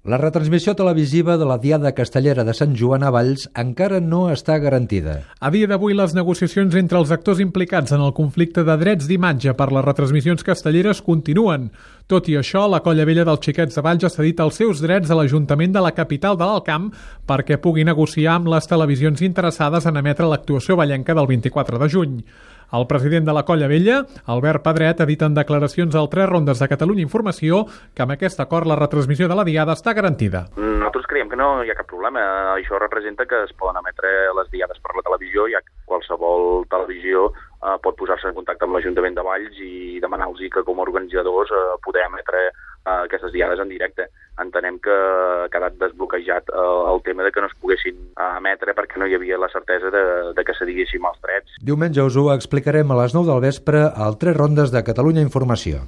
La retransmissió televisiva de la Diada Castellera de Sant Joan a Valls encara no està garantida. A dia d'avui, les negociacions entre els actors implicats en el conflicte de drets d'imatge per les retransmissions castelleres continuen. Tot i això, la Colla Vella dels Xiquets de Valls ha cedit els seus drets a l'Ajuntament de la capital de l'Alcamp perquè pugui negociar amb les televisions interessades en emetre l'actuació ballenca del 24 de juny. El president de la Colla Vella, Albert Pedret, ha dit en declaracions al Tres Rondes de Catalunya Informació que amb aquest acord la retransmissió de la Diada està garantida. Nosaltres creiem que no hi ha cap problema. Això representa que es poden emetre les Diades per la televisió, ja qualsevol televisió eh, pot posar-se en contacte amb l'Ajuntament de Valls i demanar-los que com a organitzadors eh, poder emetre eh, aquestes diades en directe. Entenem que ha quedat desbloquejat eh, el tema de que no es poguessin eh, emetre perquè no hi havia la certesa de, de que se diguéssim els drets. Diumenge us ho explicarem a les 9 del vespre al Tres Rondes de Catalunya Informació.